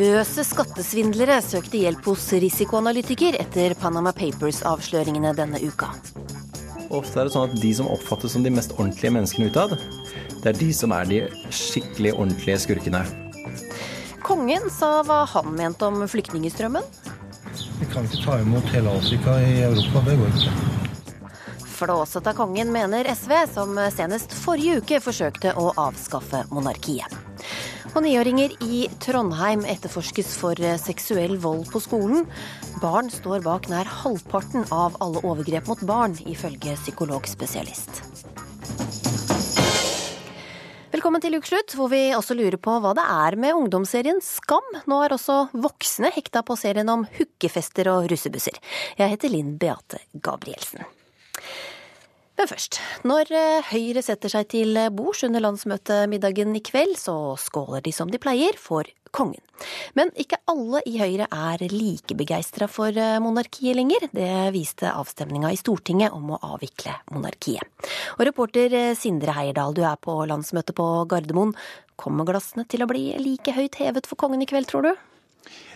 Nervøse skattesvindlere søkte hjelp hos risikoanalytiker etter Panama Papers-avsløringene denne uka. Ofte er det sånn at de som oppfattes som de mest ordentlige menneskene utad, det er de som er de skikkelig ordentlige skurkene. Kongen sa hva han mente om flyktningstrømmen. Vi kan ikke ta imot hele Afrika i Europa, det går ikke. Flåsete kongen, mener SV, som senest forrige uke forsøkte å avskaffe monarkiet. Og niåringer i Trondheim etterforskes for seksuell vold på skolen. Barn står bak nær halvparten av alle overgrep mot barn, ifølge psykologspesialist. Velkommen til ukeslutt, hvor vi også lurer på hva det er med ungdomsserien Skam. Nå er også voksne hekta på serien om hukkefester og russebusser. Jeg heter Linn Beate Gabrielsen. Men først. Når eh, Høyre setter seg til bords under landsmøtemiddagen i kveld, så skåler de som de pleier, for kongen. Men ikke alle i Høyre er like begeistra for eh, monarkiet lenger. Det viste avstemninga i Stortinget om å avvikle monarkiet. Og reporter eh, Sindre Heierdal, du er på landsmøtet på Gardermoen. Kommer glassene til å bli like høyt hevet for kongen i kveld, tror du?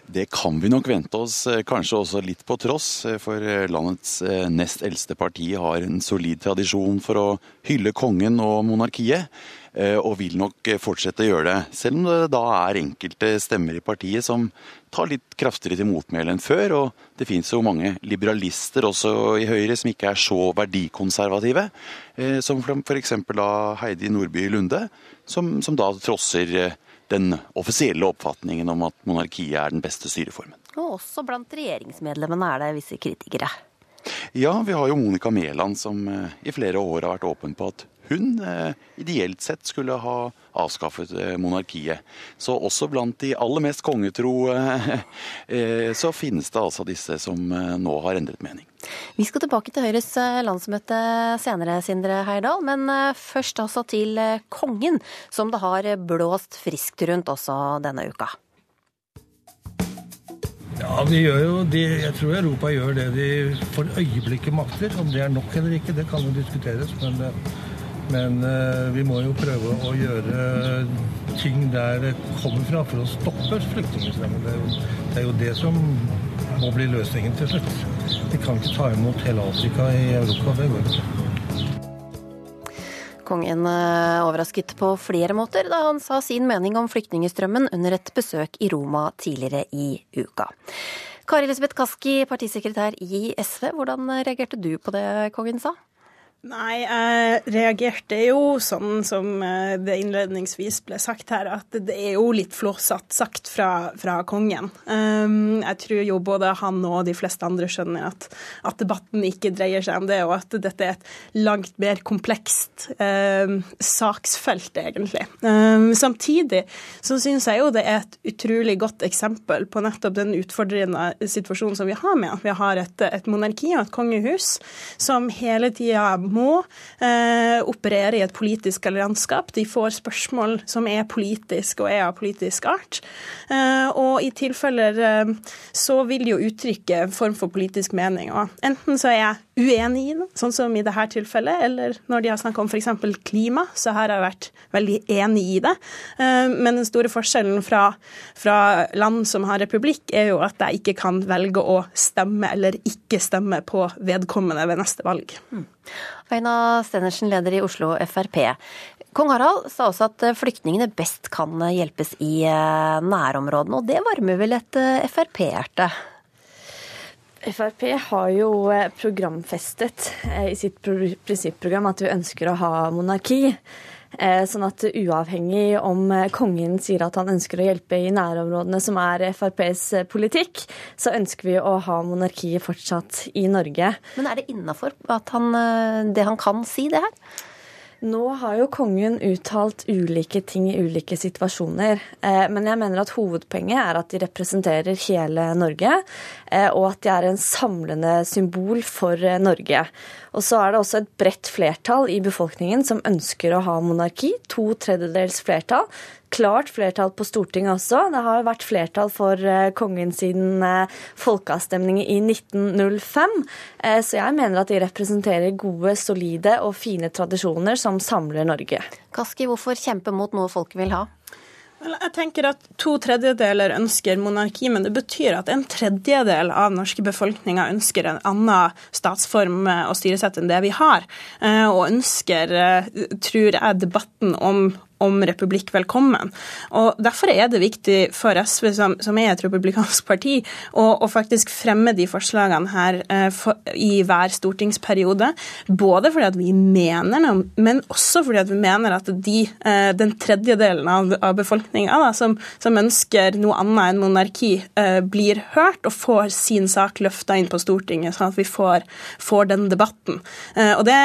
Det kan vi nok vente oss, eh, kanskje også litt på tross. Eh, for eh, landets nest eldste parti har en solid tradisjon for å hylle kongen og monarkiet. Og vil nok fortsette å gjøre det. Selv om det da er enkelte stemmer i partiet som tar litt kraftigere til motmæle enn før. Og det finnes jo mange liberalister også i Høyre som ikke er så verdikonservative. Som f.eks. Heidi Nordby Lunde, som, som da trosser den offisielle oppfatningen om at monarkiet er den beste styreformen. Og også blant regjeringsmedlemmene er det visse kritikere. Ja, vi har jo Monica Mæland som eh, i flere år har vært åpen på at hun eh, ideelt sett skulle ha avskaffet eh, monarkiet. Så også blant de aller mest kongetro så finnes det altså disse som nå har endret mening. Vi skal tilbake til Høyres landsmøte senere, Sindre Heyerdahl. Men først altså til kongen, som det har blåst friskt rundt også denne uka. Ja, vi gjør jo de, Jeg tror Europa gjør det de for øyeblikket makter. Om det er nok eller ikke, det kan jo diskuteres. Men, men eh, vi må jo prøve å gjøre ting der det kommer fra for å stoppe flyktningstrømmen. Det, er jo det som må bli løsningen til slutt. Vi kan ikke ta imot hele Afrika i Europa. Det går ikke. Kongen eh, overrasket på flere måter da han sa sin mening om flyktningstrømmen under et besøk i Roma tidligere i uka. Kari Elisabeth Kaski, partisekretær i SV, hvordan reagerte du på det kongen sa? Nei, jeg reagerte jo sånn som eh, det innledningsvis ble sagt her, at det er jo litt flåsatt sagt fra, fra kongen. Um, jeg tror jo både han og de fleste andre skjønner at, at, debatten ikke dreier seg om det, og at dette er et langt mer komplekst um, saksfelt, egentlig. Um, samtidig så syns jeg jo det er et utrolig godt eksempel på nettopp den utfordrende situasjonen som vi har med at vi har et, et monarki og et kongehus som hele tida må eh, operere i et politisk landskap. De får spørsmål som er politiske og er av politisk art. Eh, og i tilfeller eh, så vil de jo uttrykke en form for politisk mening. Og enten så er jeg uenig i det, sånn som i dette tilfellet, eller når de har snakket om f.eks. klima, så har jeg vært veldig enig i det. Eh, men den store forskjellen fra, fra land som har republikk, er jo at jeg ikke kan velge å stemme eller ikke stemme på vedkommende ved neste valg. Mm. Aina Stenersen, leder i Oslo Frp. Kong Harald sa også at flyktningene best kan hjelpes i eh, nærområdene, og det varmer vel et eh, Frp-hjerte? Frp har jo eh, programfestet i sitt prinsipprogram at vi ønsker å ha monarki. Sånn at uavhengig om kongen sier at han ønsker å hjelpe i nærområdene, som er FrPs politikk, så ønsker vi å ha monarkiet fortsatt i Norge. Men er det innafor det han kan si, det her? Nå har jo kongen uttalt ulike ting i ulike situasjoner. Eh, men jeg mener at hovedpoenget er at de representerer hele Norge, eh, og at de er en samlende symbol for eh, Norge. Og så er det også et bredt flertall i befolkningen som ønsker å ha monarki. To tredjedels flertall. Klart flertall på Stortinget også. Det har vært flertall for eh, kongen siden eh, folkeavstemning i 1905. Eh, så jeg mener at de representerer gode, solide og fine tradisjoner som samler Norge. Kaski, hvorfor kjempe mot noe folket vil ha? Jeg tenker at To tredjedeler ønsker monarki, men det betyr at en tredjedel av norske befolkninga ønsker en annen statsform og styresett enn det vi har. Eh, og ønsker, eh, tror jeg, debatten om om republikk velkommen. Og Derfor er det viktig for SV, som, som er et republikansk parti, å, å faktisk fremme de forslagene her eh, for, i hver stortingsperiode. Både fordi at vi mener noe, men også fordi at vi mener at de, eh, den tredje delen av, av befolkninga som, som, ønsker noe annet enn monarki, eh, blir hørt og får sin sak løfta inn på Stortinget, sånn at vi får, får den debatten. Eh, og Det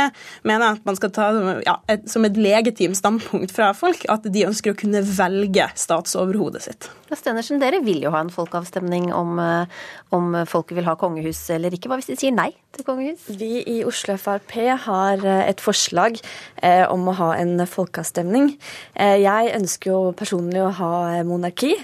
mener jeg at man skal ta ja, et, som et legitimt standpunkt fra folk folk at de ønsker å kunne velge statsoverhodet sitt. Stenersen, dere vil jo ha en folkeavstemning om, eh, om folket vil ha kongehus eller ikke. Hva hvis de sier nei til kongehus? Vi i Oslo Frp har eh, et forslag eh, om å ha en folkeavstemning. Eh, jeg ønsker jo personlig å ha monarki.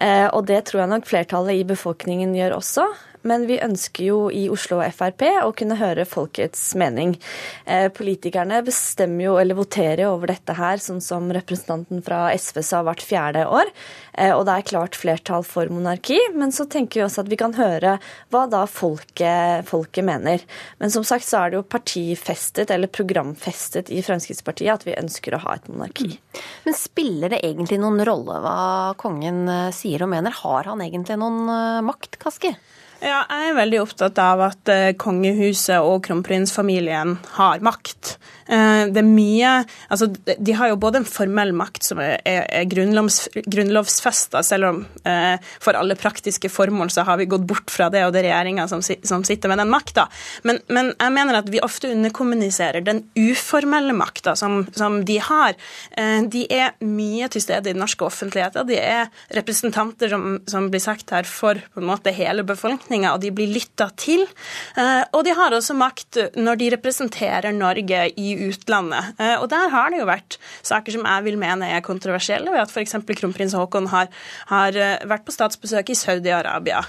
Eh, og det tror jeg nok flertallet i befolkningen gjør også men vi ønsker jo i Oslo Frp å kunne høre folkets mening. Eh, politikerne bestemmer jo, eller voterer jo over dette her, sånn som representanten fra SV sa hvert fjerde år. Eh, og det er klart flertall for monarki, men så tenker vi også at vi kan høre hva da folket, folket mener. Men som sagt så er det jo partifestet, eller programfestet i Fremskrittspartiet, at vi ønsker å ha et monarki. Mm. Men spiller det egentlig noen rolle hva kongen eh, sier og mener? Har han egentlig noen makt, Kaski? Ja, jeg er veldig opptatt av at eh, kongehuset og kronprinsfamilien har makt. Eh, det er mye Altså, de har jo både en formell makt som er, er grunnlovs, grunnlovsfesta, selv om eh, for alle praktiske formål så har vi gått bort fra det, og det er regjeringa som, som, sitter med den makta. Men, men, jeg mener at vi ofte underkommuniserer den uformelle makta som, som, de har. Eh, de er mye til stede i den norske offentligheten. De er representanter, som, som blir sagt her, for på en måte hele befolkninga, og de blir lytta til. Eh, og de har også makt når de representerer Norge i utlandet. Eh, og der har det jo vært saker som jeg vil mene er kontroversielle, ved at f.eks. kronprins Haakon har, har, eh, vært på statsbesøk i Saudi-Arabia.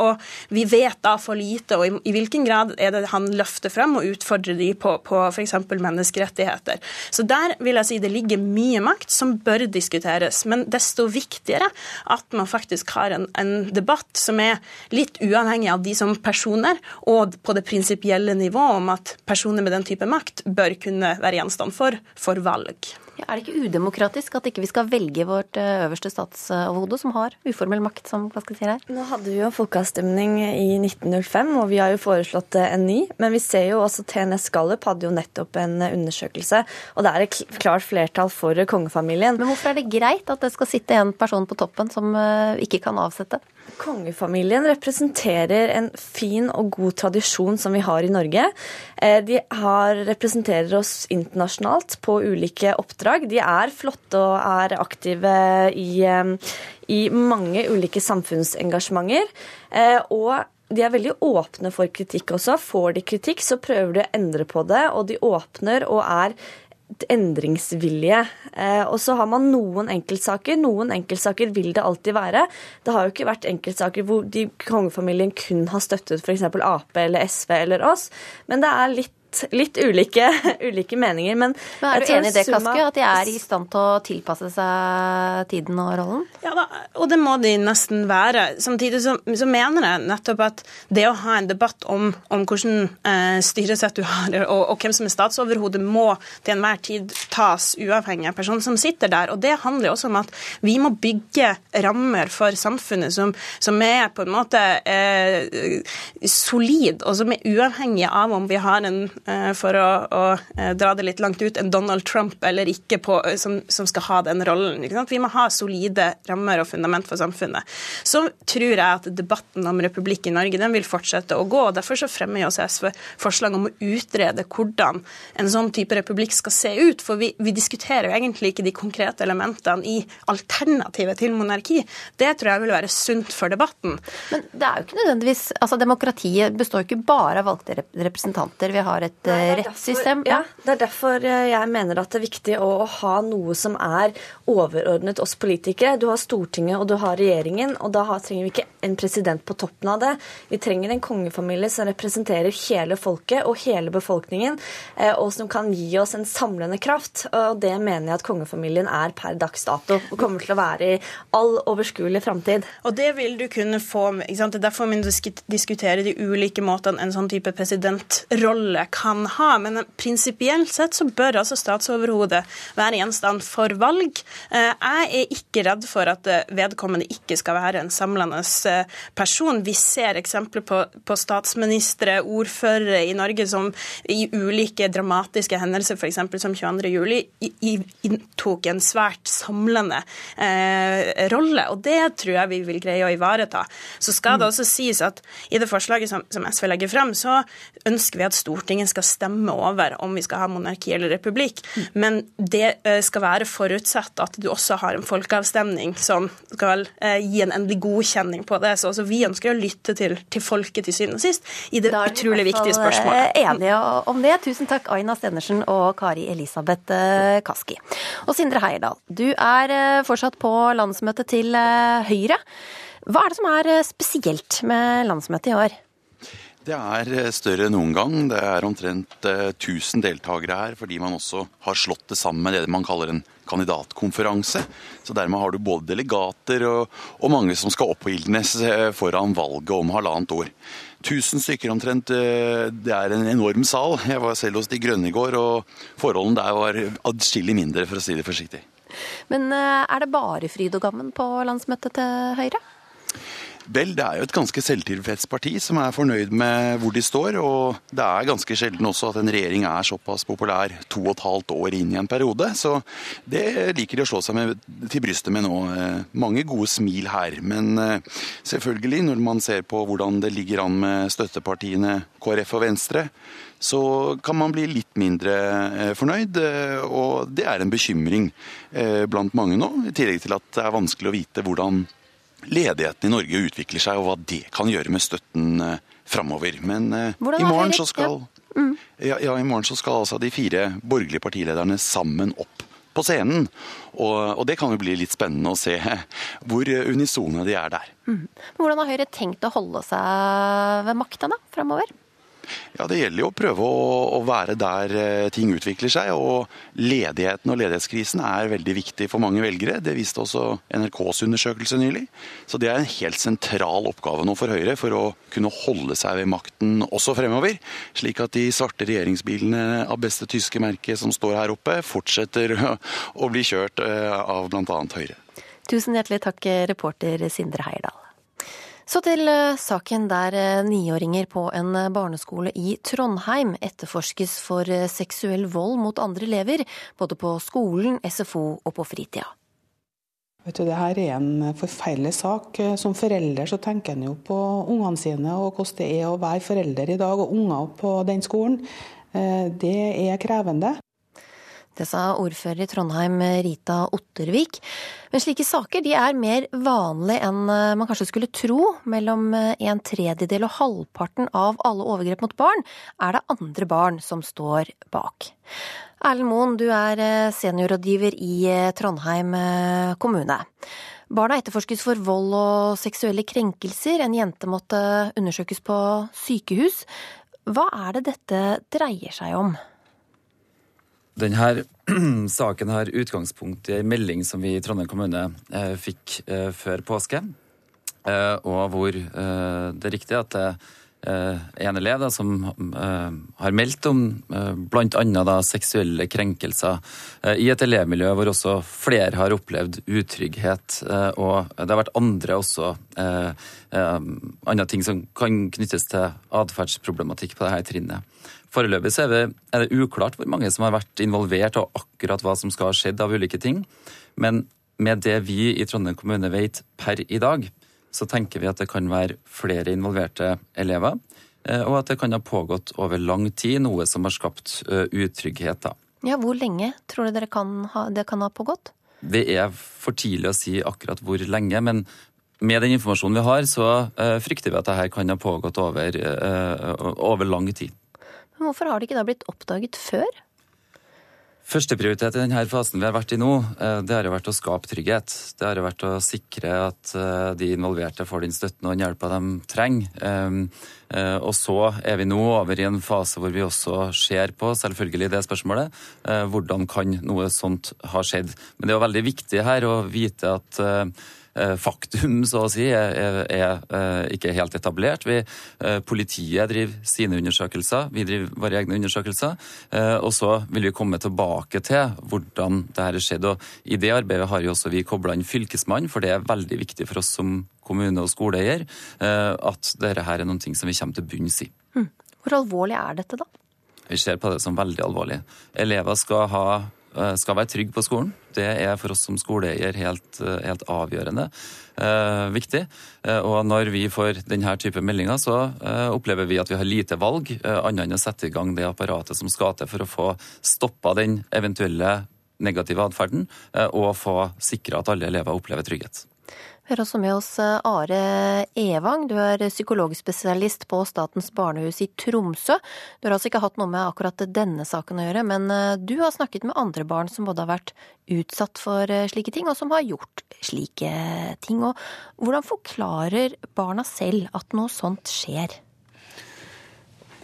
Og vi vet da for lite, og i, hvilken grad er det han løfter frem og utfordrer de på, på f.eks. menneskerettigheter. Så der vil jeg si det ligger mye makt som bør diskuteres, men desto viktigere at man faktisk har en, en debatt som er litt uavhengig av de som personer, og på det prinsipielle nivået om at personer med den type makt bør kunne være gjenstand for, for valg. Ja, er det ikke udemokratisk at ikke vi skal velge vårt eh, øverste statsoverhode, som har uformell makt, som hva skal Kaske si her? Nå hadde vi jo folkeavstemning i 1905, og vi har jo foreslått eh, en ny. Men vi ser jo også TNS Gallup hadde jo nettopp en eh, undersøkelse, og det er et klart flertall for kongefamilien. Men hvorfor er det greit at det skal sitte en person på toppen som ikke kan avsette? Kongefamilien representerer en fin og god tradisjon som vi har i Norge. Eh, de har, representerer oss internasjonalt på ulike oppdrag. De er flotte og er aktive i, eh, i mange ulike samfunnsengasjementer. Eh, og de er veldig åpne for kritikk også. Får de kritikk, så prøver de å endre på det, og de åpner og er endringsvilje. Eh, og så har man noen enkeltsaker. Noen enkeltsaker vil det alltid være. Det har jo ikke vært enkeltsaker hvor de kongefamilien kun har støttet f.eks. Ap eller SV eller oss, men det er litt litt, ulike, ulike, meninger. Men, men er du enig i det, Kaske, at de er i stand til å tilpasse seg tiden og rollen? Ja, da, og det må de nesten være. Samtidig så, så, mener jeg nettopp at det å ha en debatt om, om hvordan eh, styresett du har, og, og, hvem som er statsoverhode, må til enhver tid tas uavhengig av personen som sitter der. Og det handler også om at vi må bygge rammer for samfunnet som, som er på en måte eh, solid, og som er uavhengig av om vi har en for å, å, eh, dra det litt langt ut, en Donald Trump eller ikke på, eh, som, som, skal ha den rollen. Vi må ha solide rammer og fundament for samfunnet. Så tror jeg at debatten om republikk i Norge den vil fortsette å gå. og Derfor så fremmer også SV forslag om å utrede hvordan en sånn type republikk skal se ut. For vi, vi diskuterer jo egentlig ikke de konkrete elementene i alternativet til monarki. Det tror jeg vil være sunt for debatten. Men det er jo ikke nødvendigvis altså Demokratiet består jo ikke bare av valgte representanter. Vi har et et Nei, rettssystem. Ja. ja, det er derfor jeg mener at det er viktig å, å ha noe som er overordnet oss politikere. Du har Stortinget og du har regjeringen, og da har, trenger vi ikke en president på toppen av det. Vi trenger en kongefamilie som representerer hele folket og hele befolkningen, og som kan gi oss en samlende kraft. Og det mener jeg at kongefamilien er per dags dato, og kommer til å være i all overskuelig framtid. Og det vil du kunne få ikke sant? Det er derfor vi diskuterer de ulike måtene en sånn type presidentrolle kan ha. Men prinsipielt sett så bør altså statsoverhodet være gjenstand for valg. Eh, jeg er ikke redd for at eh, vedkommende ikke skal være en samlende eh, person. Vi ser eksempler på, på statsministre, ordførere i Norge som i ulike dramatiske hendelser, f.eks. som 22.07, inntok en svært samlende eh, rolle. Og det tror jeg vi vil greie å ivareta. Så skal det også sies at i det forslaget som, som SV legger frem, så ønsker vi at Stortinget skal stemme over om vi skal ha monarki eller republikk. Men det skal være forutsatt at du også har en folkeavstemning som skal eh, gi en endelig godkjenning på det. Så altså, vi ønsker å lytte til, til folket til syvende og sist i det utrolig viktige spørsmålet. Eh, enige om det. Tusen takk, Aina Stenersen og Kari Elisabeth eh, Kaski. Og Sindre Heierdal, du er fortsatt på landsmøtet til Høyre. Hva er det som er spesielt med landsmøtet i år? Det er eh, større enn noen gang. Det er omtrent 1000 eh, deltakere her, fordi man også har slått det sammen med det man kaller en kandidatkonferanse. Så dermed har du både delegater og, og mange som skal opp på Ildnes foran valget om halvannet år. 1000 stykker omtrent. Det er en enorm sal. Jeg var selv hos De Grønne i går, og forholdene der var adskillig mindre, for å si det forsiktig. Men er det bare fryd og gammen på landsmøtet til Høyre? Vel, det er jo et ganske selvtilfreds parti som er fornøyd med hvor de står. Og det er ganske sjelden også at en regjering er såpass populær to og et halvt år inn i en periode. Så det liker de å slå seg med, til brystet med nå. Eh, mange gode smil her. Men eh, selvfølgelig, når man ser på hvordan det ligger an med støttepartiene KrF og Venstre, så kan man bli litt mindre eh, fornøyd. Og det er en bekymring blant mange nå, i tillegg til at det er vanskelig å vite hvordan ledigheten i Norge utvikler seg, og hva det kan gjøre med støtten uh, framover. Men uh, i, morgen så skal, ja. Mm. Ja, ja, i morgen så skal altså de fire borgerlige partilederne sammen opp på scenen. Og, og, det kan jo bli litt spennende å se hvor unisone de er der. Mm. Hvordan har Høyre tenkt å holde seg ved makta da, framover? Ja, Det gjelder jo å prøve å, å, være der eh, ting utvikler seg. og Ledigheten og ledighetskrisen er veldig viktig for mange velgere. Det viste også NRKs undersøkelse nylig. Så det er en helt sentral oppgave nå for Høyre for å kunne holde seg ved makten også fremover. Slik at de svarte regjeringsbilene av beste tyske merke som står her oppe, fortsetter å bli kjørt eh, av bl.a. Høyre. Tusen hjertelig takk, reporter Sindre Heierdal. Så til eh, saken der eh, niåringer på en eh, barneskole i Trondheim etterforskes for seksuell vold mot andre elever, både på skolen, SFO og på fritida. Vet du, det her er en forferdelig sak. Som forelder så tenker en jo på ungene sine og hvordan det er å være forelder i dag, og unger på den skolen. Det er krevende. Det sa ordfører i Trondheim Rita Ottervik. Men slike saker de er mer vanlig enn eh, man kanskje skulle tro. Mellom eh, en tredjedel og halvparten av alle overgrep mot barn er det andre barn som står bak. Erlend Moen, du er eh, seniorrådgiver i Trondheim kommune. Barna etterforskes for vold og seksuelle krenkelser. En jente måtte undersøkes på sykehus. Hva er det dette dreier seg om? Denne saken har utgangspunkt i en melding som vi i Trondheim kommune eh, fikk eh, før påske. Eh, og hvor det er riktig at det en elev da, som eh, har meldt om eh, bl.a. seksuelle krenkelser i et elevmiljø hvor også flere har opplevd utrygghet. og det har vært andre også andre ting som kan knyttes til atferdsproblematikk på dette trinnet. Foreløpig er det, er det uklart hvor mange som har vært involvert, og akkurat hva som skal ha skjedd av ulike ting. Men med det vi i Trondheim kommune vet per i dag, så tenker vi at det kan være flere involverte elever, eh, og at det kan ha pågått over lang tid, noe som har skapt eh, utrygghet. da. Ja, Hvor lenge tror du kan ha, det kan ha pågått? Det er for tidlig å si akkurat hvor lenge, men med den informasjonen vi har, så uh, frykter vi at dette kan ha pågått over, over lang tid. Men hvorfor har det ikke da blitt oppdaget før? Førsteprioritet i denne fasen vi har vært i nå, eh, det har jo vært å skape trygghet. Det har jo vært å sikre at eh, de involverte får den støtten og den hjelpa de trenger. Ehm, eh, og så er vi nå over i en fase hvor vi også ser på selvfølgelig det spørsmålet. Hvordan kan noe sånt ha skjedd? Men det er jo veldig viktig her å vite at faktum, så å si, er, er, eh, ikke helt etablert. Vi, eh, politiet driver sine undersøkelser, vi driver våre egne undersøkelser. Og så vil vi komme tilbake til hvordan det her har skjedd. Og I det arbeidet har jo også vi kobla inn Fylkesmannen, for det er veldig viktig for oss som kommune og skoleeier at dette her er ting som vi kommer til bunns i. Hm. Hvor alvorlig er dette, da? Vi ser på det som veldig alvorlig. Elever skal ha Eh, skal være trygg på skolen. Det er for oss som skoleeier helt, eh, helt avgjørende eh, viktig. Eh, og når vi får denne type meldinger, så eh, opplever vi at vi har lite valg, eh, annet enn å sette i gang det apparatet som skal til for å få stoppa den eventuelle negative atferden, og få sikra at alle elever opplever trygghet. Vi har også med oss eh, Are Evang, du er psykologspesialist på Statens barnehus i Tromsø. Du har altså ikke hatt noe med akkurat denne saken å gjøre, men eh, du har snakket med andre barn som både har vært utsatt for eh, slike ting, og som har gjort slike ting. Og hvordan forklarer barna selv at noe sånt skjer?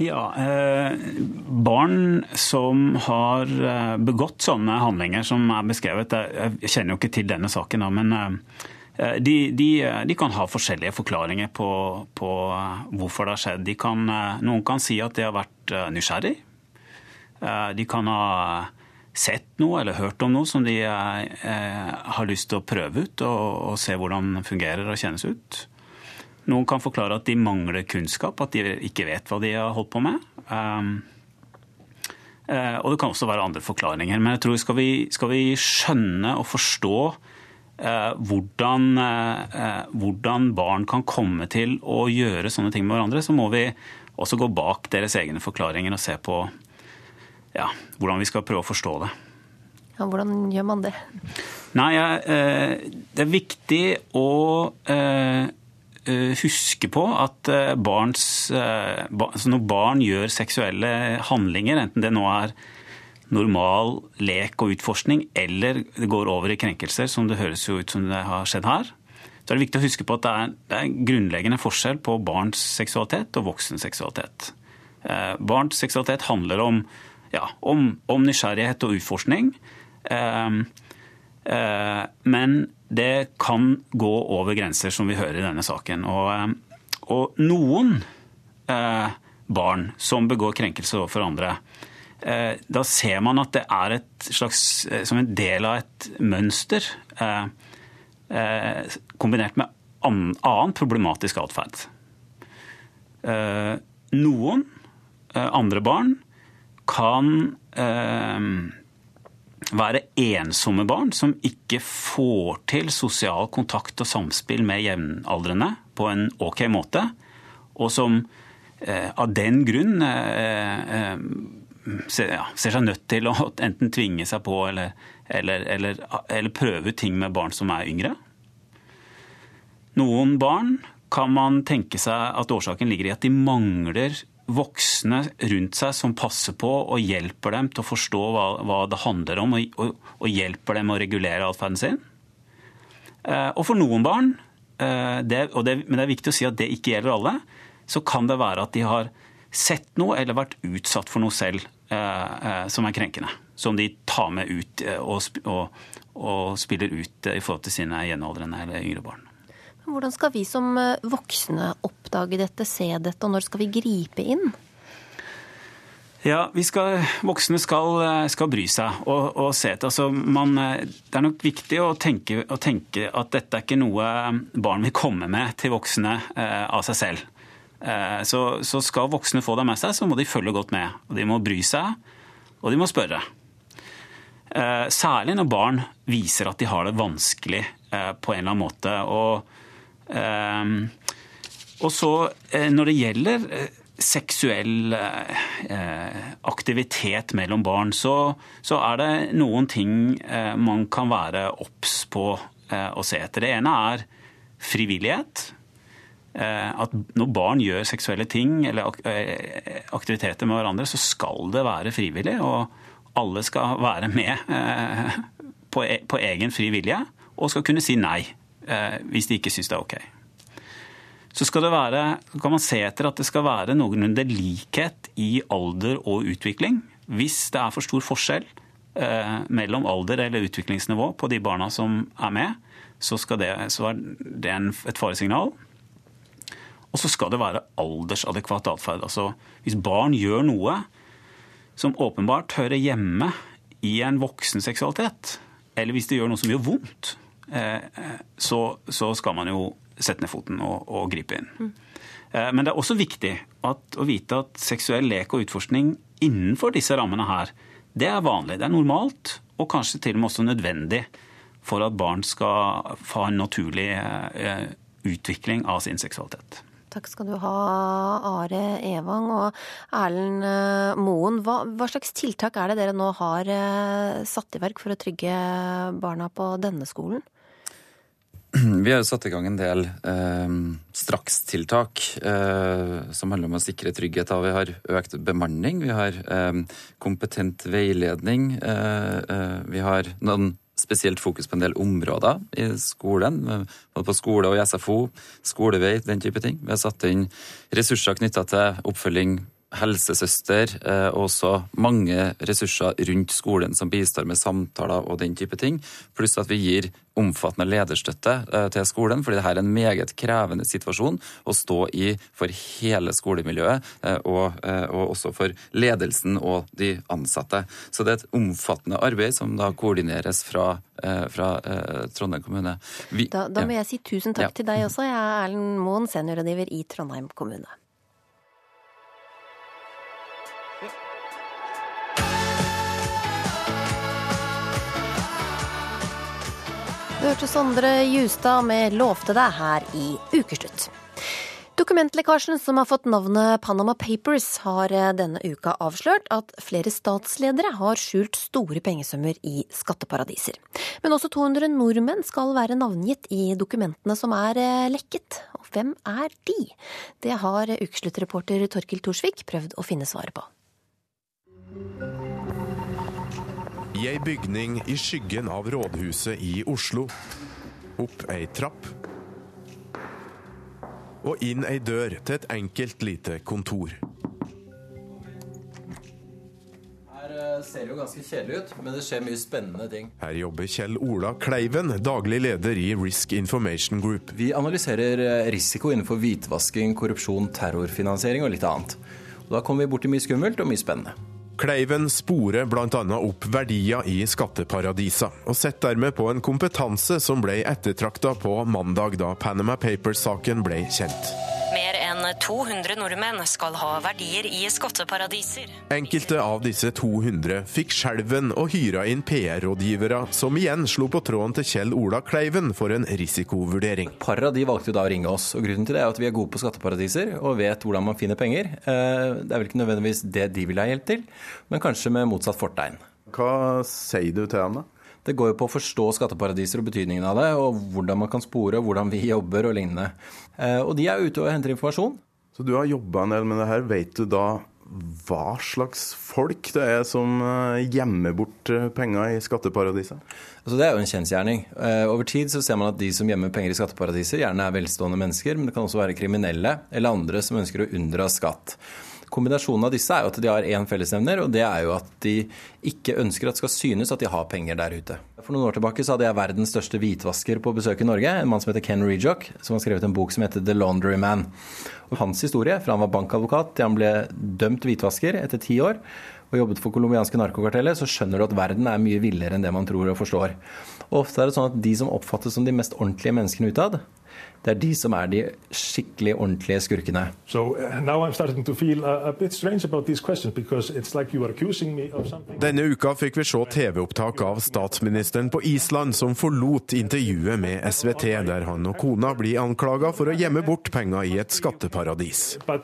Ja, eh, Barn som har begått sånne handlinger som er beskrevet Jeg kjenner jo ikke til denne saken, men eh, Eh, de, de, de, kan ha forskjellige forklaringer på, på, hvorfor det har skjedd. Kan, eh, noen kan si at de har vært eh, nysgjerrig. De kan ha sett noe eller hørt om noe som de har lyst til å prøve ut og, og se hvordan det fungerer og kjennes ut. Noen kan forklare at de mangler kunnskap, at de ikke vet hva de har holdt på med. Um, og det kan også være andre forklaringer. Men jeg tror skal vi, skal vi skjønne og forstå Eh, hvordan, eh, hvordan, barn kan komme til å gjøre sånne ting med hverandre, så må vi også gå bak deres egne forklaringer og se på ja, hvordan vi skal prøve å forstå det. Ja, hvordan gjør man det? Nei, eh, Det er viktig å huske på at barns, altså når barn gjør seksuelle handlinger, enten det nå er normal lek og utforskning, eller det går over i krenkelser, som det høres jo ut som det har skjedd her, så er det viktig å huske på at det er, det er grunnleggende forskjell på barns seksualitet og voksens seksualitet. Eh, barns seksualitet handler om, ja, om, om nysgjerrighet og utforskning. Eh, eh, men det kan gå over grenser, som vi hører i denne saken. Og, eh, og noen eh, barn som begår krenkelser overfor andre, da ser man at det er et slags, eh, som en del av et mønster eh, kombinert med annen problematisk atferd. Noen andre barn kan være ensomme barn som ikke får til sosial kontakt og samspill med jevnaldrende på en OK måte, og som av den grunn ser, ja, ser, seg nødt til å enten tvinge seg på eller, eller, eller, eller prøve ting med barn som er yngre. Noen barn kan man tenke seg at årsaken ligger i at de mangler voksne rundt seg som passer på og hjelper dem til å forstå hva, hva det handler om, og, og, og hjelper dem å regulere atferden sin. Eh, og for noen barn, eh, det, det, men det er viktig å si at det ikke gjelder alle, så kan det være at de har sett noe eller vært utsatt for noe selv eh, eh, som er krenkende. Som de tar med ut eh, og, og, og spiller ut i forhold til sine jevnaldrende eller yngre barn. Hvordan skal vi som voksne oppdage dette, se dette, og når skal vi gripe inn? Ja, skal, Voksne skal, skal, bry seg og, og se etter. Altså, man, det er nok viktig å tenke, å tenke, at dette er ikke noe barn vil komme med til voksne eh, av seg selv. Eh, så, så, skal voksne få det med seg, så må de følge godt med. Og de må bry seg, og de må spørre. Eh, særlig når barn viser at de har det vanskelig eh, på en eller annen måte. Og, og så når det gjelder seksuell aktivitet mellom barn, så, så, er det noen ting man kan være obs på å se etter. Det ene er frivillighet. At når barn gjør seksuelle ting eller aktiviteter med hverandre, så skal det være frivillig. Og alle skal være med på, på egen fri vilje og skal kunne si nei hvis de ikke syns det er OK så være, kan man se etter at det skal være noenlunde likhet i alder og utvikling. Hvis det er for stor forskjell eh, mellom alder eller utviklingsnivå på de barna som er med, så, det, så er det et faresignal. Og så skal det være aldersadekvat atferd. Altså, hvis barn gjør noe som åpenbart hører hjemme i en voksen seksualitet, eller hvis de gjør noe som gjør vondt, eh, så, så skal man jo sette ned foten og, og gripe inn. Mm. Men det er også viktig at, å vite at seksuell lek og utforskning innenfor disse rammene her, det er vanlig, det er normalt, og kanskje til og med også nødvendig for at barn skal få en naturlig eh, utvikling av sin seksualitet. Takk skal du ha, Are Evang og Erlend eh, Moen. Hva, hva, slags tiltak er det dere nå har satt i verk for å trygge barna på denne skolen? Vi har satt i gang en del eh, strakstiltak eh, som handler om å sikre trygghet. Vi har økt bemanning, vi har eh, kompetent veiledning. Eh, eh, vi har noen spesielt fokus på en del områder i skolen. Både på skole og i SFO, skolevei, den type ting. Vi har satt inn ressurser knytta til oppfølging helsesøster eh, og også mange ressurser rundt skolen som bistår med samtaler og den type ting. Pluss at vi gir omfattende lederstøtte eh, til skolen, fordi dette er en meget krevende situasjon å stå i for hele skolemiljøet, eh, og, og også for ledelsen og de ansatte. Så det er et omfattende arbeid som da koordineres fra, fra Trondheim kommune. Vi, da, da, må jeg si tusen takk ja. til deg også. Jeg er Erlend Moen, seniorrådgiver i Trondheim kommune. Du hørte Sondre Justad med 'Lovte deg' her i Ukeslutt. Dokumentlekkasjen som har fått navnet Panama Papers, har eh, denne uka avslørt at flere statsledere har skjult store pengesummer i skatteparadiser. Men også 200 nordmenn skal være navngitt i dokumentene som er eh, lekket. Og hvem er de? Det har ukesluttreporter Torkil Thorsvik prøvd å finne svaret på. I ei bygning i skyggen av rådhuset i Oslo. Opp ei trapp. Og inn ei dør til et enkelt lite kontor. Her eh, ser det jo ganske kjedelig ut, men det skjer mye spennende ting. Her jobber Kjell Ola Kleiven, daglig leder i Risk Information Group. Vi analyserer eh, risiko innenfor hvitvasking, korrupsjon, terrorfinansiering og litt annet. Og da kommer vi borti mye skummelt og mye spennende. Kleiven sporer bl.a. opp verdier i skatteparadisa, og setter dermed på en kompetanse som ble ettertrakta på mandag da Panama Papers-saken ble kjent. Mer enn 200 nordmenn skal ha verdier i skatteparadiser. Enkelte av disse 200 fikk skjelven og hyra inn PR-rådgivere, som igjen slo på tråden til Kjell Ola Kleiven for en risikovurdering. Par av de valgte jo da å ringe oss, og grunnen til det er at vi er gode på skatteparadiser og vet hvordan man finner penger. Eh, det er vel ikke nødvendigvis det de vil ha hjelp til, men kanskje med motsatt fortegn. Hva sier du til dem da? Det går jo på å forstå skatteparadiser og betydningen av det, og hvordan man kan spore, hvordan vi jobber og lignende. Eh, og de er ute og henter informasjon. Så du har jobba en del med det her. Vet du da hva slags folk det er som eh, gjemmer bort eh, penger i skatteparadiser? Altså det er jo en kjensgjerning. Over tid så ser man at de som gjemmer penger i skatteparadiser, gjerne er velstående mennesker, men det kan også være kriminelle eller andre som ønsker å unndra skatt. Kombinasjonen av disse er jo at de har én fellesnevner, og det er jo at de ikke ønsker at det skal synes at de har penger der ute. For noen år tilbake så hadde jeg verdens største hvitvasker på besøk i Norge, en mann som heter Ken Rejock, som har skrevet en bok som heter The Laundry Man. Og hans historie, fra han var bankadvokat til han ble dømt hvitvasker etter ti år, og jobbet for colombianske narkokarteller, så skjønner du at verden er mye villere enn det man tror og forstår. Og ofte er det sånn at de som oppfattes som de mest ordentlige menneskene utad, det er de som er de skikkelig ordentlige skurkene. So, uh, like Denne uka fikk vi se TV-opptak av statsministeren på Island som forlot intervjuet med SVT, der han og kona blir anklaga for å gjemme bort penger i et skatteparadis. Uh,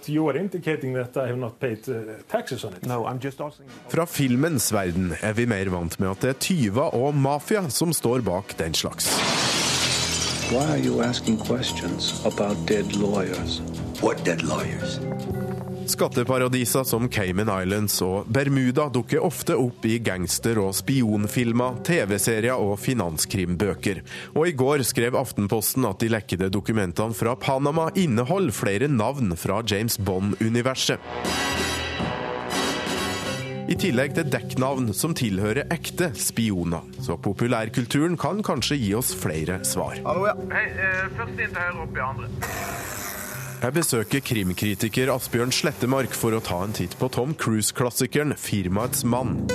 Fra filmens verden er vi mer vant med at det er tyver og mafia som står bak den slags. Why are you asking questions about dead lawyers? What dead lawyers? Skatteparadiser som Cayman Islands og Bermuda dukker ofte opp i gangster- og spionfilmer, TV-serier og finanskrimbøker. Og i går skrev Aftenposten at de lekkede dokumentene fra Panama inneholder flere navn fra James Bond-universet. I tillegg til dekknavn som tilhører ekte spioner. Så populærkulturen kan kanskje gi oss flere svar. Hallo, ja. Hei, eh, først inn til høyre opp i andre. Jeg besøker krimkritiker Asbjørn Slettemark for å ta en titt på Tom Cruise-klassikeren 'Firmaets mann'.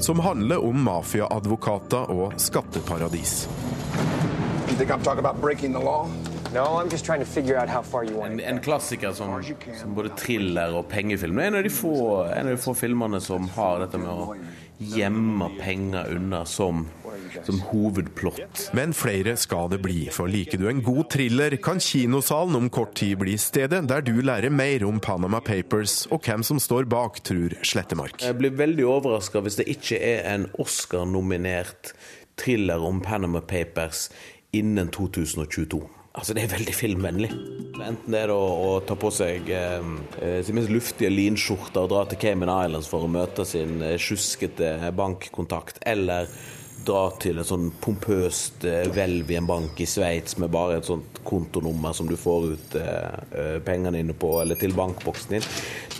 Som handler om mafiaadvokater og skatteparadis. You think I'm talking about breaking the law? No, I'm just trying to figure out how far you want En, en klassiker som, som både thriller og pengefilm. Det er en av de få, en av de få filmene som har dette med å gjemme penger unna som, som hovedplott. Men flere skal det bli, for liker du en god thriller, kan kinosalen om kort tid bli stedet der du lærer mer om Panama Papers og hvem som står bak, tror Slettemark. Jeg blir veldig overraska hvis det ikke er en Oscar-nominert thriller om Panama Papers innen 2022. Altså, Det er veldig filmvennlig. Enten det er å, å ta på seg eh, sin mest luftige linskjorte og dra til Cayman Islands for å møte sin eh, sjuskete bankkontakt, eller dra til en sånn pompøst eh, hvelv i en bank i Sveits med bare et sånt kontonummer som du får ut eh, eh, pengene dine på, eller til bankboksen din.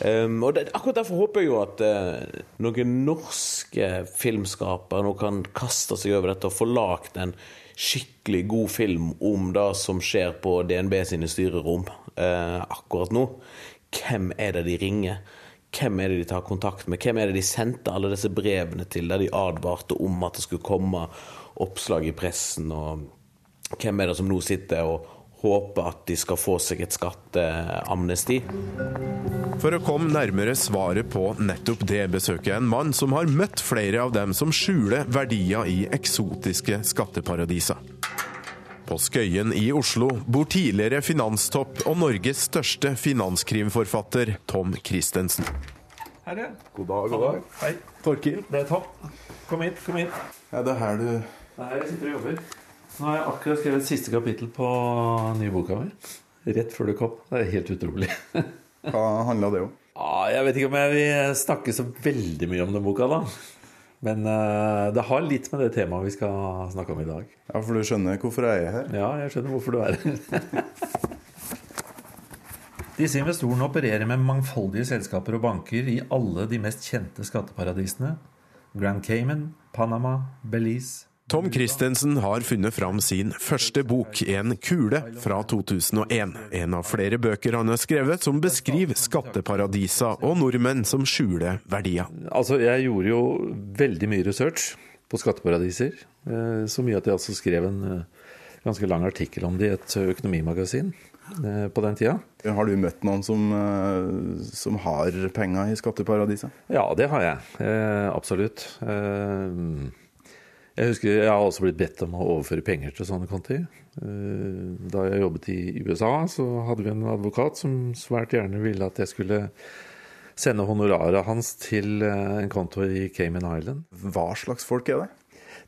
Um, og det, Akkurat derfor håper jeg jo at eh, noen norske filmskapere nå kan kaste seg over dette og få lagd en skikkelig god film om det som skjer på DNB sine styrerom eh, akkurat nå. Hvem er det de ringer? Hvem er det de tar kontakt med? Hvem er det de sendte alle disse brevene til der de advarte om at det skulle komme oppslag i pressen? Og hvem er det som nå sitter og håper at de skal få seg et skatteamnesti? For å komme nærmere svaret på nettopp det, besøker jeg en mann som har møtt flere av dem som skjuler verdier i eksotiske skatteparadiser. På Skøyen i Oslo bor tidligere finanstopp og Norges største finanskrimforfatter Tom Christensen. Her, ja. God dag, god dag. Hei. Torkil. Det er Tom. Kom hit, kom hit. Ja, det er her du Det er her jeg sitter og jobber. Nå har jeg akkurat skrevet siste kapittel på nye boka mi. Rett før du kom. Det er helt utrolig. Hva handla det om? Ah, jeg vet ikke om jeg vil snakke så veldig mye om den boka, da. Men uh, det har litt med det temaet vi skal snakke om i dag. Ja, For du skjønner hvorfor jeg er her? Ja, jeg skjønner hvorfor du er her. Disse investorene opererer med mangfoldige selskaper og banker i alle de mest kjente skatteparadisene. Grand Cayman, Panama, Belize Tom Christensen har funnet fram sin første bok, En kule, fra 2001. En av flere bøker han har skrevet som beskriver skatteparadisa og nordmenn som skjuler verdier. Altså, jeg gjorde jo veldig mye research på skatteparadiser. Eh, så mye at jeg altså skrev en eh, ganske lang artikkel om det i et økonomimagasin eh, på den tida. Har du møtt noen som, som har penger i skatteparadiset? Ja, det har jeg. Absolutt. Jeg husker jeg har også blitt bedt om å overføre penger til sånne konti. Da jeg jobbet i USA, så hadde vi en advokat som svært gjerne ville at jeg skulle sende honoraret hans til en konto i Cayman Island. Hva slags folk er det?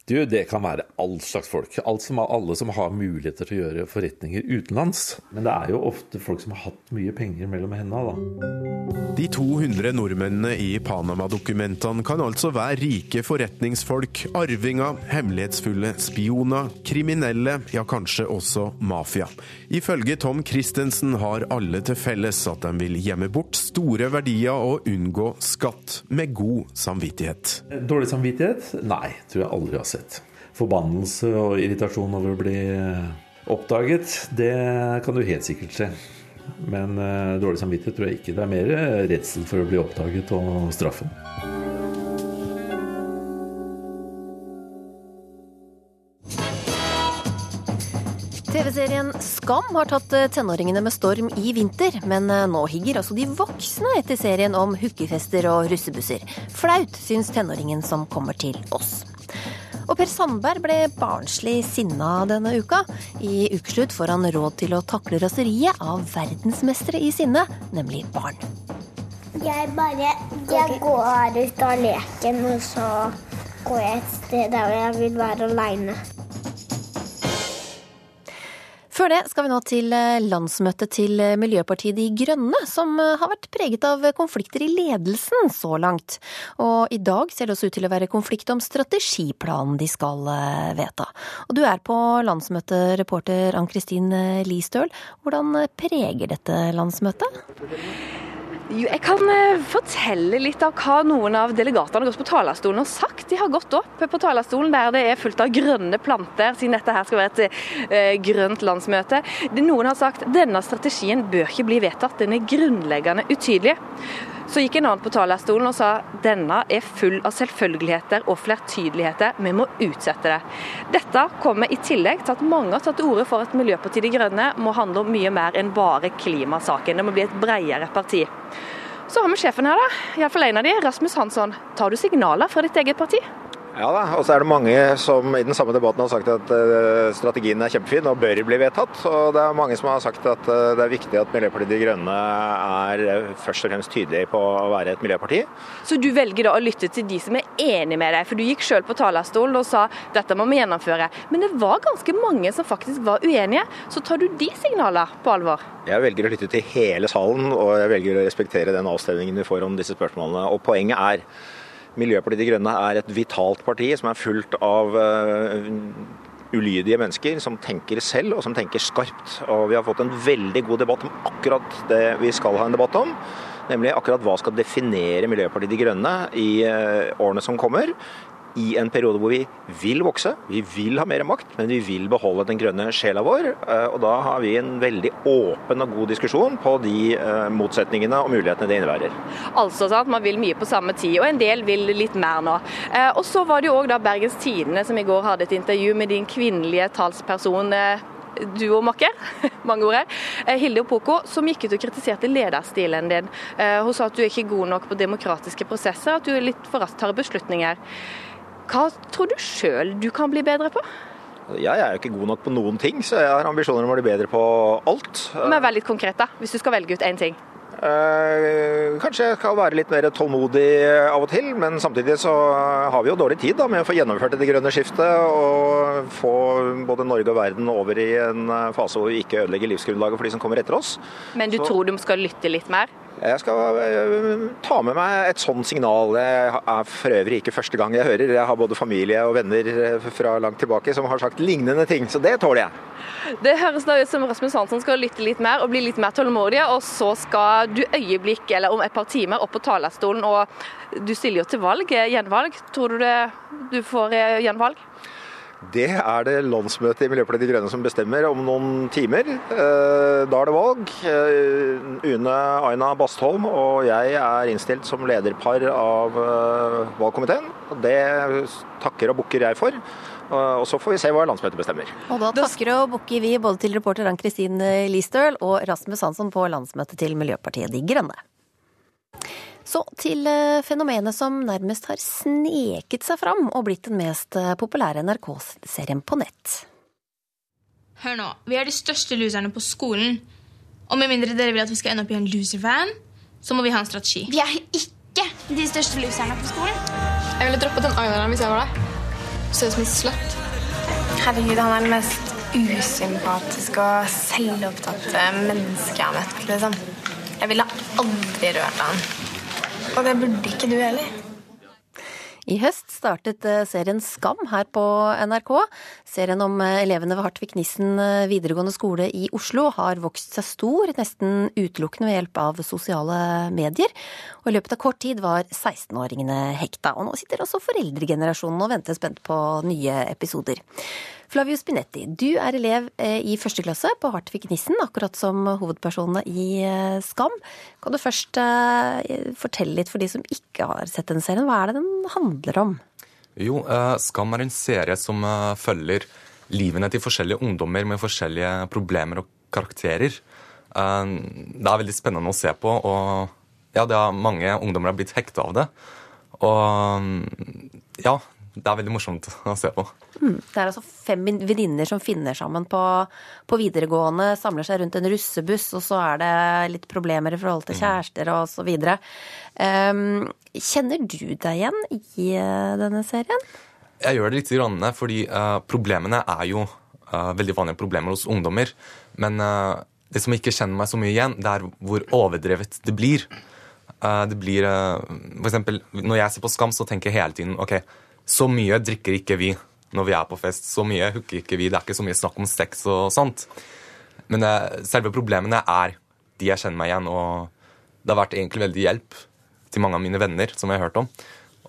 Du, Det kan være all slags folk. Alt som, alle som har muligheter til å gjøre forretninger utenlands. Men det er jo ofte folk som har hatt mye penger mellom hendene, da. De 200 nordmennene i Panama-dokumentene kan altså være rike forretningsfolk, arvinger, hemmelighetsfulle spioner, kriminelle, ja kanskje også mafia. Ifølge Tom Christensen har alle til felles at de vil gjemme bort store verdier og unngå skatt, med god samvittighet. Dårlig samvittighet? Nei, tror jeg aldri har sett. Forbannelse og irritasjon over å bli oppdaget, det kan du helt sikkert se. Men uh, dårlig samvittighet tror jeg ikke. Det er mer redsel for å bli oppdaget og straffen. TV-serien Skam har tatt tenåringene med storm i vinter, men nå higger altså de voksne etter serien om hookefester og russebusser. Flaut, syns tenåringen som kommer til oss. Og Per Sandberg ble barnslig sinna denne uka. I ukeslutt får han råd til å takle raseriet av verdensmestere i sinne, nemlig barn. Jeg bare jeg går ut av leken, og så går jeg et sted der jeg vil være aleine. Før det skal vi nå til eh, landsmøtet til eh, Miljøpartiet De Grønne, som eh, har vært preget av konflikter i ledelsen så langt. Og i dag ser det også ut til å være konflikt om strategiplanen de skal vedta. Og du er på landsmøtet, reporter Ann-Kristin Listøl. Hvordan preger dette landsmøtet? Jeg kan eh, fortelle litt av hva noen av delegatene har gått på talerstolen og sagt. De har gått opp på talerstolen der det er fullt av grønne planter, siden dette her skal være et eh, grønt landsmøte. Noen har sagt denne strategien bør ikke bli vedtatt, den er grunnleggende utydelig. Så gikk en annen på talerstolen og sa denne er full av selvfølgeligheter og flertydeligheter, vi må utsette det. Dette kommer i tillegg til at mange har tatt til orde for at Miljøpartiet De Grønne må handle om mye mer enn bare klimasaken. Det må bli et bredere parti. Så har vi sjefen her, da. Iallfall en av de, Rasmus Hansson. Tar du signaler fra ditt eget parti? Ja da, og så er det mange som i den samme debatten har sagt at uh, strategien er kjempefin og bør bli vedtatt. Og det er mange som har sagt at uh, det er viktig at Miljøpartiet De Grønne er uh, først og fremst tydelig på å være et miljøparti. Så du velger da å lytte til de som er enig med deg, for du gikk selv på talerstolen og sa dette må vi gjennomføre. Men det var ganske mange som faktisk var uenige. Så tar du de signalene på alvor? Jeg velger å lytte til hele salen, og jeg velger å respektere den avstemningen vi får om disse spørsmålene. Og poenget er Miljøpartiet De Grønne er et vitalt parti som er fullt av uh, ulydige mennesker som tenker selv og som tenker skarpt. Og vi har fått en veldig god debatt om akkurat det vi skal ha en debatt om. Nemlig akkurat hva skal definere Miljøpartiet De Grønne i uh, årene som kommer i en periode hvor vi vil vokse, vi vil ha mer makt, men vi vil beholde den grønne sjela vår. Eh, og da har vi en veldig åpen og god diskusjon på de eh, motsetningene og mulighetene det innebærer. Altså sant, man vil mye på samme tid, og en del vil litt mer nå. Eh, og så var det jo òg Bergens Tidende som i går hadde et intervju med din kvinnelige talsperson duomakker, mange ord her, Hilde Opoko, som gikk ut og kritiserte lederstilen din. Hun sa at du er ikke god nok på demokratiske prosesser, at du er litt for raskt tar beslutninger. Hva tror du sjøl du kan bli bedre på? Jeg er jo ikke god nok på noen ting, så jeg har ambisjoner om å bli bedre på alt. Men Vær litt konkret, da, hvis du skal velge ut én ting. Eh, kanskje jeg skal være litt mer tålmodig av og til, men samtidig så har vi jo dårlig tid da, med å få gjennomført det grønne skiftet og få både Norge og verden over i en fase hvor vi ikke ødelegger livsgrunnlaget for de som kommer etter oss. Men du så... tror du skal lytte litt mer? Jeg skal eh, ta med meg et sånt signal. Det er for øvrig ikke første gang jeg hører. Jeg har både familie og venner eh, fra langt tilbake som har sagt lignende ting, så det tåler jeg. Det høres da ut som Rasmus Hansson skal lytte litt mer og bli litt mer tålmodig, og så skal du øyeblikk, eller om et par timer, opp på talerstolen, og du stiller jo til valg, gjenvalg. Tror du det, du får gjenvalg? Det er det landsmøtet i Miljøpartiet De Grønne som bestemmer om noen timer. Eh, da er det valg. Eh, Une Aina Bastholm og jeg er innstilt som lederpar av eh, valgkomiteen. Det takker og bukker jeg for. Og så får vi se hva landsmøtet bestemmer. Og da takker og bukker vi både til reporter Ann-Kristin Listøl og Rasmus Hansson på landsmøtet til Miljøpartiet De Grønne. Så til eh, fenomenet som nærmest har sneket seg fram og blitt den mest eh, populære NRK-serien på nett. Hør nå, vi er de største loserne på skolen. Og med mindre dere vil at vi skal ende opp i en loser-fan, så må vi ha en strategi. Vi er ikke de største loserne på skolen. Jeg ville droppet den eyelineren hvis jeg var deg. Ser ut som en slutt. Herregud, han er den mest usympatiske og selvopptatte mennesket jeg har møtt. Liksom. Jeg ville aldri rørt han. Og det burde ikke du heller. I høst startet eh, serien Skam her på NRK. Serien om eh, elevene ved Hartvig Nissen eh, videregående skole i Oslo har vokst seg stor, nesten utelukkende ved hjelp av sosiale medier. Og i løpet av kort tid var 16-åringene hekta. Og nå sitter også foreldregenerasjonen og venter spent på nye episoder. Flavio Spinetti, du er elev eh, i første klasse på Hartvig Nissen, akkurat som hovedpersonene i eh, Skam. Kan du først eh, fortelle litt for de som ikke har sett den serien, hva er det den handler om? Jo, Skam er en serie som følger livene til forskjellige ungdommer med forskjellige problemer og karakterer. Det er veldig spennende å se på, og ja, mange ungdommer har blitt hekta av det. Og ja, det er veldig morsomt å se på. Mm. Det er altså fem venninner som finner sammen på, på, videregående, samler seg rundt en russebuss, og så er det litt problemer i forhold til mm. kjærester og så videre. Um, kjenner du deg igjen i uh, denne serien? Jeg gjør det litt, fordi uh, problemene er jo uh, veldig vanlige problemer hos ungdommer. Men uh, det som ikke kjenner meg så mye igjen, det er hvor overdrevet det blir. Eh, det blir eh, For eksempel, når jeg ser på Skam, så tenker jeg hele tiden OK, så mye drikker ikke vi når vi er på fest. Så mye hooker ikke vi. Det er ikke så mye snakk om sex og sånt. Men eh, selve problemene er de jeg kjenner meg igjen, og det har vært egentlig veldig hjelp til mange av mine venner som jeg har hørt om,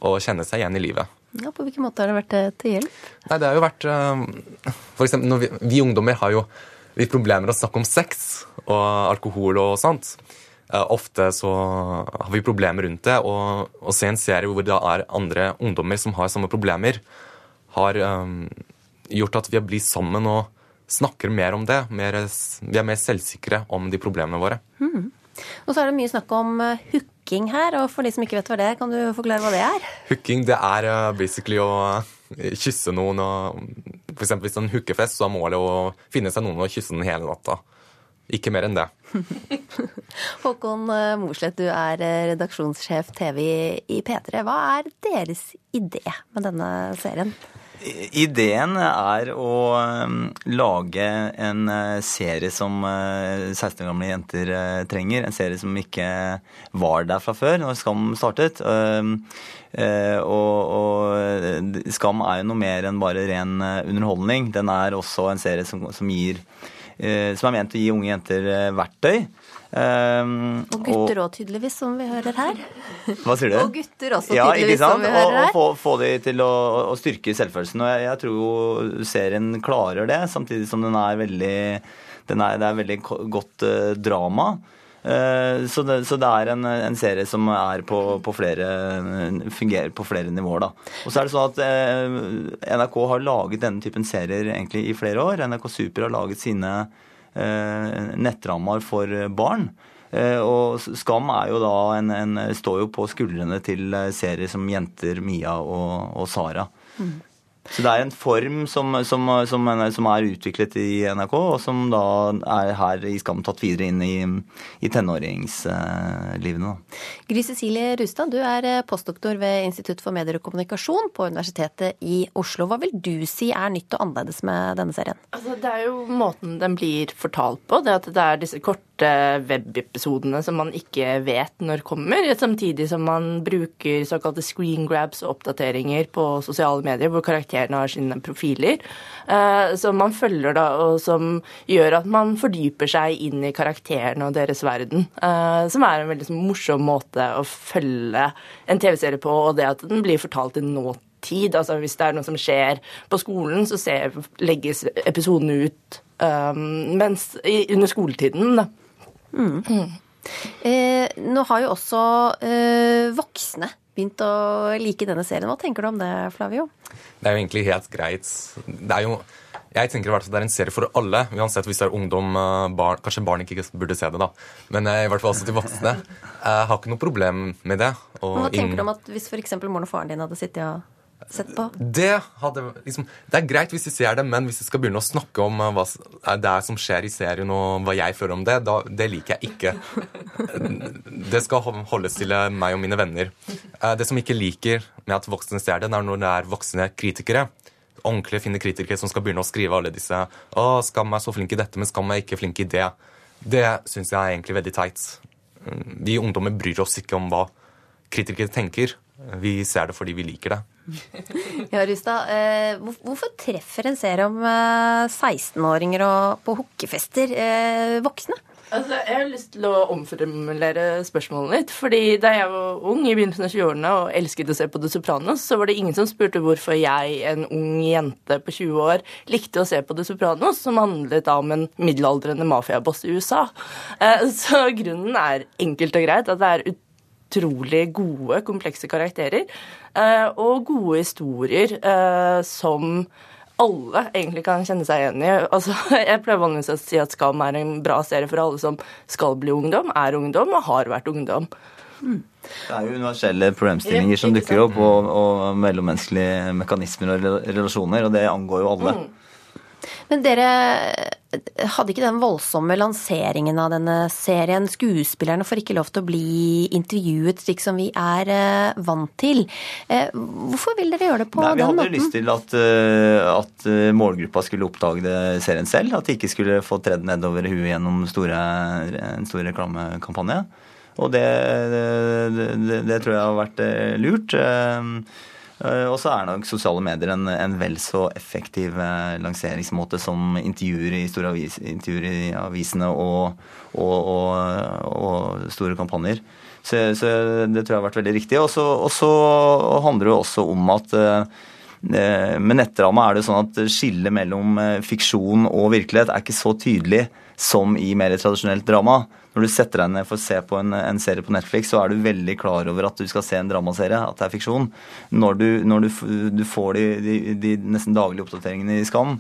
å kjenne seg igjen i livet. Ja, På hvilken måte har det vært eh, til hjelp? Nei, det har jo vært eh, For eksempel, vi, vi ungdommer har jo litt problemer å snakke om sex og alkohol og sånt. Eh, Ofte så har vi problemer rundt det, og å se en serie hvor det er andre ungdommer som har samme problemer, har um, gjort at vi blir sammen og snakker mer om det. Mer, vi er mer selvsikre om de problemene våre. Mm. Og så er det mye snakk om eh, hooking her, og for de som ikke vet hva det er, kan du forklare hva det er? Hooking det er basically å kysse noen. og eksempel Hvis det er en hookefest, så er målet å finne seg noen og kysse den hele natta. Ikke mer enn det. Håkon eh, Mosleth, du er eh, redaksjonssjef TV i P3. Hva er deres idé med denne serien? Ideen er å um, lage en uh, serie som uh, 16 år gamle jenter trenger. En serie som ikke var der fra før, når Skam startet. Um, og, og Skam er jo noe mer enn bare ren underholdning. Den er også en serie som, som gir Som er ment å gi unge jenter uh, verktøy. Um, Og gutter òg, tydeligvis, som vi hører her. Hva sier du? Og gutter også, ja, tydeligvis, som vi hører her. og og få, få de til å, å styrke selvfølelsen. Og jeg, jeg tror jo serien klarer det, samtidig som den er veldig den er, Det er veldig godt uh, drama. Eh, så, det, så det er en, en serie som er på, på flere fungerer på flere nivåer, da. Og så er det sånn at eh, NRK har laget denne typen serier egentlig i flere år. NRK Super har laget sine eh, nettrammer for barn. Og Skam er jo da en, en, står jo på skuldrene til serier som Jenter, Mia og, og Sara. Så det er en form som, som, som, som er utviklet i NRK, og som da er her i Skam tatt videre inn i, i tenåringslivene. da. Gry Cecilie Rustad, du er eh, postdoktor ved Institutt for medier og kommunikasjon på Universitetet i Oslo. Hva vil du si er nytt og annerledes med denne serien? Altså, det er jo måten den blir fortalt på. Det at det er disse korte webepisodene som man ikke vet når kommer, samtidig som man bruker såkalte screen grabs og oppdateringer på sosiale medier, hvor karakterene har sine profiler, eh, som man følger da, og som gjør at man fordyper seg inn i karakterene og deres verden. eh, Som er en veldig morsom måte å følge en TV-serie på, og det at den blir fortalt i nåtid tid. Altså hvis det er noe som skjer på skolen, så ser, legges episoden ut um, mens, i, under skoletiden. Da. Mm. Eh, nå har jo også eh, voksne begynt å like denne serien. Hva tenker du om det, Flavio? Det er jo egentlig helt greit. Det er jo, jeg tenker i hvert fall det er en serie for alle, uansett hvis det er ungdom, eh, barn Kanskje barn ikke burde se det, da, men eh, i hvert fall også til voksne. Jeg har ikke noe problem med det. og Hva tenker du om at hvis f.eks. moren og faren din hadde sittet og sett på? Det, hadde, liksom, det er greit hvis de ser det, men hvis de skal begynne å snakke om eh, hva er det er som skjer i serien, og hva jeg føler om det, da, det liker jeg ikke. Det skal holdes til eh, meg og mine venner. Eh, Det som jeg ikke liker med at voksne ser det, det er når det er voksne kritikere. Ordentlige, fine kritikere som skal begynne å skrive alle disse Å, Skam meg så flink i dette, men Skam meg ikke flink i det. Det syns jeg er egentlig veldig teit. Mm, Vi ungdommer bryr oss ikke om hva kritikere tenker. Vi ser det fordi vi liker det. Ja, Rustad, eh, hvor- hvorfor treffer en serie om eh, 16-åringer og på hookefester eh, voksne? Altså, jeg har lyst til å omformulere spørsmålet litt. fordi Da jeg var ung i begynnelsen av 20-årene og elsket å se på The Sopranos, så var det ingen som spurte hvorfor jeg, en ung jente på 20 år, likte å se på The Sopranos, som handlet om en middelaldrende mafiaboss i USA. Eh, Så grunnen er enkelt og greit at det er utrolig gode, komplekse karakterer. Eh, Og gode historier eh, som alle egentlig kan kjenne seg igjen i. Altså, jeg pleier vanligvis å si at Skam er en bra serie for alle som skal bli ungdom, er ungdom og har vært ungdom. Det er jo universelle problemstillinger som dukker opp, og, og mellommenneskelige mekanismer og relasjoner, og det angår jo alle. Men dere hadde ikke den voldsomme lanseringen av denne serien. Skuespillerne får ikke lov til å bli intervjuet slik som vi er eh, vant til. Eh, hvorfor vil dere gjøre det på Nei, den måten? Vi hadde lyst til at, eh, at målgruppa skulle oppdage det serien selv. At de ikke skulle få tredd nedover huet gjennom store, en stor reklamekampanje. Og det, det, det, det, tror jeg har vært lurt. Og så er nok sosiale medier en, en vel så effektiv lanseringsmåte som intervjuer i, store avis, intervjuer i avisene og, og, og, og, store kampanjer. Så, så, det tror jeg har vært veldig riktig. Og så handler det også om at med nettdrama er det sånn at skillet mellom fiksjon og virkelighet er ikke så tydelig som i mer tradisjonelt drama. Når du setter deg ned for å se på en, en, serie på Netflix, så er du veldig klar over at du skal se en dramaserie, at det er fiksjon. Når du, når du, du får de, de, de, nesten daglige oppdateringene i Skam,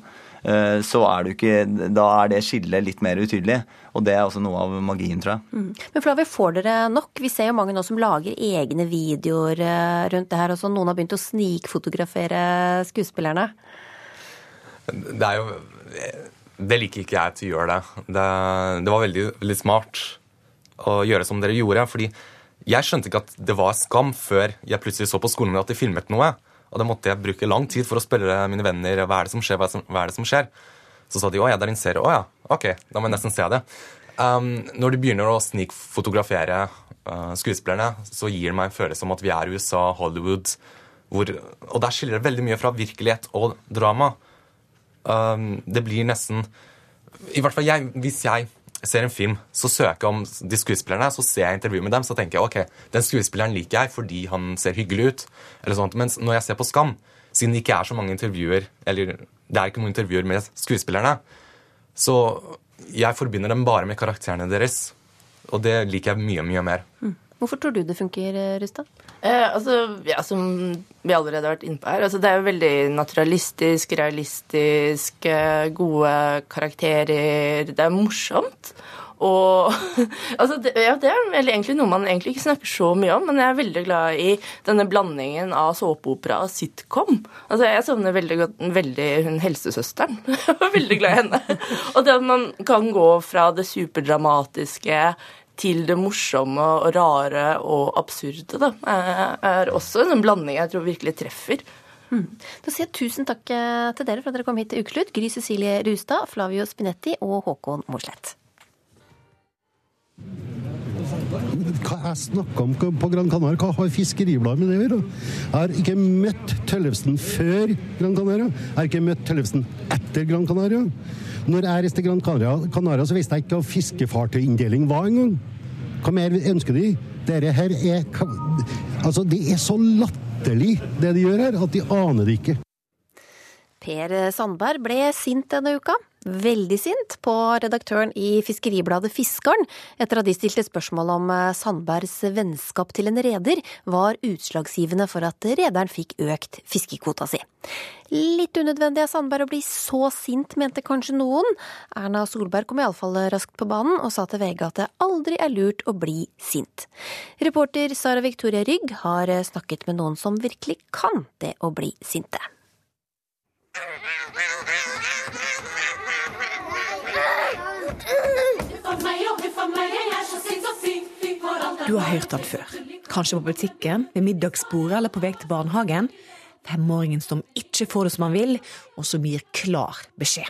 eh, så er du ikke Da er det skillet litt mer utydelig. Og det er også noe av magien, tror jeg. Mm. Men Flavie, får dere nok? Vi ser jo mange nå som lager egne videoer eh, rundt det her. og så Noen har begynt å snikfotografere skuespillerne. Det er jo det liker ikke jeg til å gjøre det. det. Det, var veldig, veldig smart å gjøre som dere gjorde. fordi jeg skjønte ikke at det var skam før jeg plutselig så på skolen at de filmet noe. Og da måtte jeg bruke lang tid for å spørre mine venner hva er det som skjer. Hva er det som, er det som skjer? Så sa de å ja, det er en serie. Å ja, ok, da må jeg nesten se det. Um, når de begynner å snikfotografere uh, skuespillerne, så gir det meg en følelse om at vi er i USA, Hollywood, hvor, og der skiller det veldig mye fra virkelighet og drama. Um, det blir nesten I hvert fall jeg, hvis jeg ser en film, så søker jeg om de skuespillerne, så ser jeg intervju med dem, så tenker jeg ok, den skuespilleren liker jeg fordi han ser hyggelig ut. eller sånt. Mens når jeg ser på Skam, siden det ikke er så mange intervjuer, eller det er ikke noen intervjuer med skuespillerne, så jeg forbinder dem bare med karakterene deres. Og det liker jeg mye, mye mer. Mm. Hvorfor tror du det funker, Rustad? Eh, altså, ja, Som vi allerede har vært inne på her, altså, det er jo veldig naturalistisk, realistisk, eh, gode karakterer. Det er morsomt. Og altså, det, ja, det er egentlig noe man egentlig ikke snakker så mye om, men jeg er veldig glad i denne blandingen av såpeopera og sitcom. Altså, Jeg savner veldig godt veldig hun helsesøsteren. Jeg var veldig glad i henne. Og det at man kan gå fra det superdramatiske til det morsomme og rare og absurde, da, er også en blanding jeg tror virkelig treffer. Mm. Da sier jeg tusen takk eh, til dere for at dere kom hit til Ukeslutt. Gry Cecilie Rustad, Flavio Spinetti og Håkon Mosleth. Hva jeg snakka om på Gran Canaria? Hva har Fiskeribladet med det å gjøre? Jeg har ikke møtt Tøllefsen før Gran Canaria. Jeg har ikke møtt Tøllefsen etter Gran Canaria. Når jeg reiste til Gran Canaria, Canaria, så visste jeg ikke hva fiskefartøyinndeling var engang. Hva mer ønsker de? Dette her er Altså, det er så latterlig, det de gjør her, at de aner det ikke. Per Sandberg ble sint denne uka. Veldig sint på redaktøren i Fiskeribladet Fiskaren etter at de stilte spørsmål om eh, Sandbergs vennskap til en reder var utslagsgivende for at rederen fikk økt fiskekvota si. Litt unødvendig av Sandberg å bli så sint, mente kanskje noen. Erna Solberg kom iallfall raskt på banen og sa til VG at det aldri er lurt å bli sint. Reporter Sara Victoria Rygg har snakket med noen som virkelig kan det å bli sinte. Du har hørt han før. Kanskje på butikken, ved middagsbordet eller på vei til barnehagen. Femåringen som ikke får det som han vil, og som gir klar beskjed.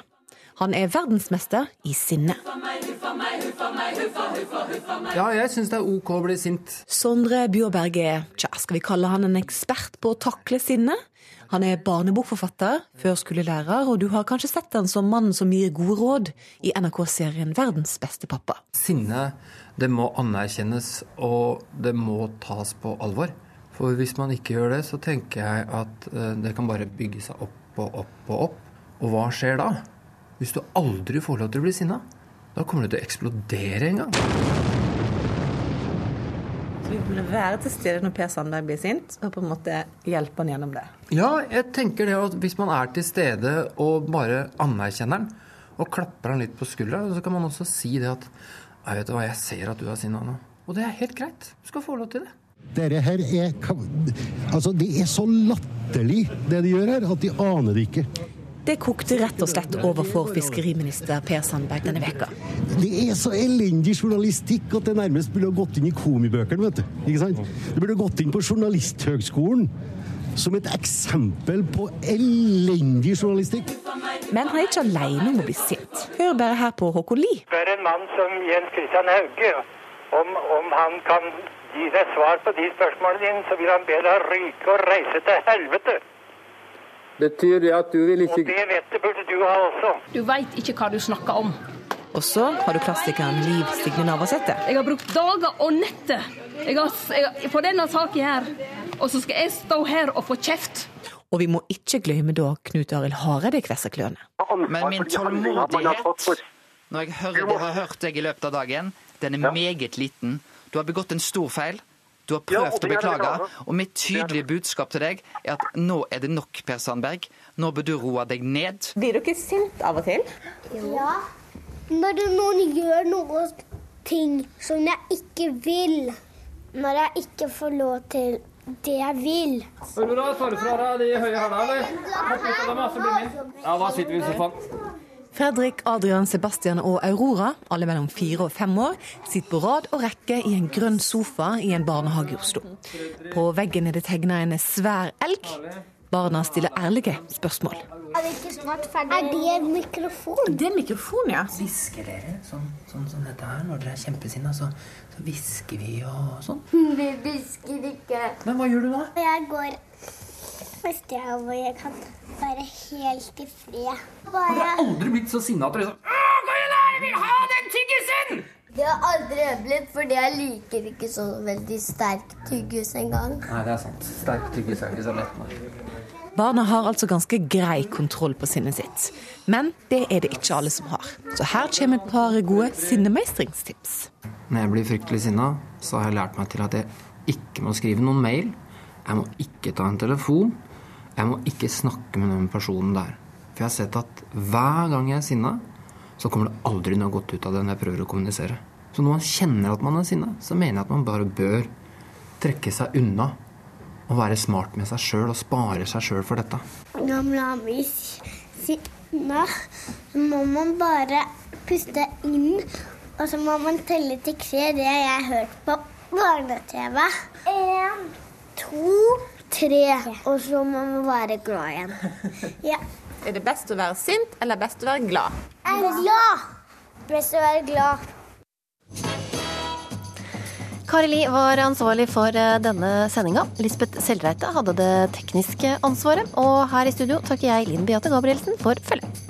Han er verdensmester i sinne. Ja, jeg syns det er ok å bli sint. Sondre Bjørberg er, tja, skal vi kalle han en ekspert på å takle sinne? Han er barnebokforfatter, førskolelærer, og du har kanskje sett han som mannen som gir gode råd i NRK-serien Verdens beste pappa. Sinne, det må anerkjennes, og det må tas på alvor. For hvis man ikke gjør det, så tenker jeg at det kan bare bygge seg opp og opp og opp. Og hva skjer da? Hvis du aldri får lov til å bli sinna, da kommer du til å eksplodere en gang. Vi burde være til stede når Per Sandberg blir sint, og på en måte hjelpe han gjennom det. Ja, jeg tenker det at hvis man er til stede og bare anerkjenner han, og klapper han litt på skuldra, så kan man også si det at jeg vet hva, jeg ser at du er sinna nå. Og det er helt greit. Du skal få lov til det. Dere her er Altså, det er så latterlig, det de gjør her, at de aner det ikke. Det kokte rett og slett over for fiskeriminister Per Sandberg denne veka. Det er så elendig journalistikk at det nærmest burde ha gått inn i komibøkene. vet du. Ikke sant? Det burde gått inn på Journalisthøgskolen som et eksempel på elendig journalistikk. Men han er ikke alene om å bli sint. Hør bare her på Håkon Lie. Spør en mann som Jens Christian Hauge om, om han kan gi deg svar på de spørsmålene dine, så vil han be deg ryke og reise til helvete. Betyr det at du vil ikke Og det vettet burde du ha også. Du veit ikke hva du snakker om. Og så har du klassikeren Liv Signe Navarsete. Jeg har brukt dager og netter jeg har, jeg, på denne saken her, og så skal jeg stå her og få kjeft. Og vi må ikke glemme da Knut Arild Hareide kvesser klørne. Men min tålmodighet når jeg hører det har hørt deg i løpet av dagen, den er meget liten. Du har begått en stor feil. Du har prøvd å beklage, og mitt tydelige budskap til deg er at nå er det nok, Per Sandberg. Nå bør du roe deg ned. Blir dere sint av og til? Ja. Når noen gjør noen ting som jeg ikke vil. Når jeg ikke får lov til det jeg vil. Vil du da ta det fra deg de høye hælene, eller? Ja, da sitter vi i sofaen. Fredrik, Adrian, Sebastian og Aurora, alle mellom fire og fem år, sitter på rad og rekke i en grønn sofa i en barnehage i Oslo. På veggen er det tegna en svær elg. Barna stiller ærlige spørsmål. Er det ikke snart ferdig? Er det en mikrofon? Det er en mikrofon, ja. Hvisker dere sånn, sånn som dette her? Når dere er kjempesinna, så, så hvisker vi og sånn. Vi hvisker ikke. Men hva gjør du da? Jeg går et gang hvor jeg kan være helt i fred. Bare Aldri blitt så sinna at du liksom Å, Kom igjen, da! Jeg vil ha den tyggisen! Det har aldri blitt, fordi jeg liker ikke så veldig sterk tyggis engang. Nei, det er sant. Sterk tyggis er ikke så lett. Nei. Barna har altså ganske grei kontroll på sinnet sitt. Men det er det ikke alle som har. Så her kommer et par gode sinnemeistringstips. Når jeg blir fryktelig sinna, så har jeg lært meg til at jeg ikke må skrive noen mail. Jeg må ikke ta en telefon. Jeg må ikke snakke med den personen der. For jeg har sett at hver gang jeg er sinna, så kommer det aldri noe godt ut av det når jeg prøver å kommunisere. Så når man kjenner at man er sinna, så mener jeg at man bare bør trekke seg unna. Og være smart med seg sjøl og spare seg sjøl for dette. Når man blir sinna, må man bare puste inn, og så må man telle til tre. Det har jeg hørt på barne-TV. En, to, tre. Og så må man være glad igjen. Ja. Er det best å være sint eller best å være glad? Glad! Best å være glad. Kari Li var ansvarlig for eh, denne sendinga. Lisbeth Sellreite hadde det tekniske ansvaret. Og her i studio takker jeg Linn Beate Gabrielsen for følget.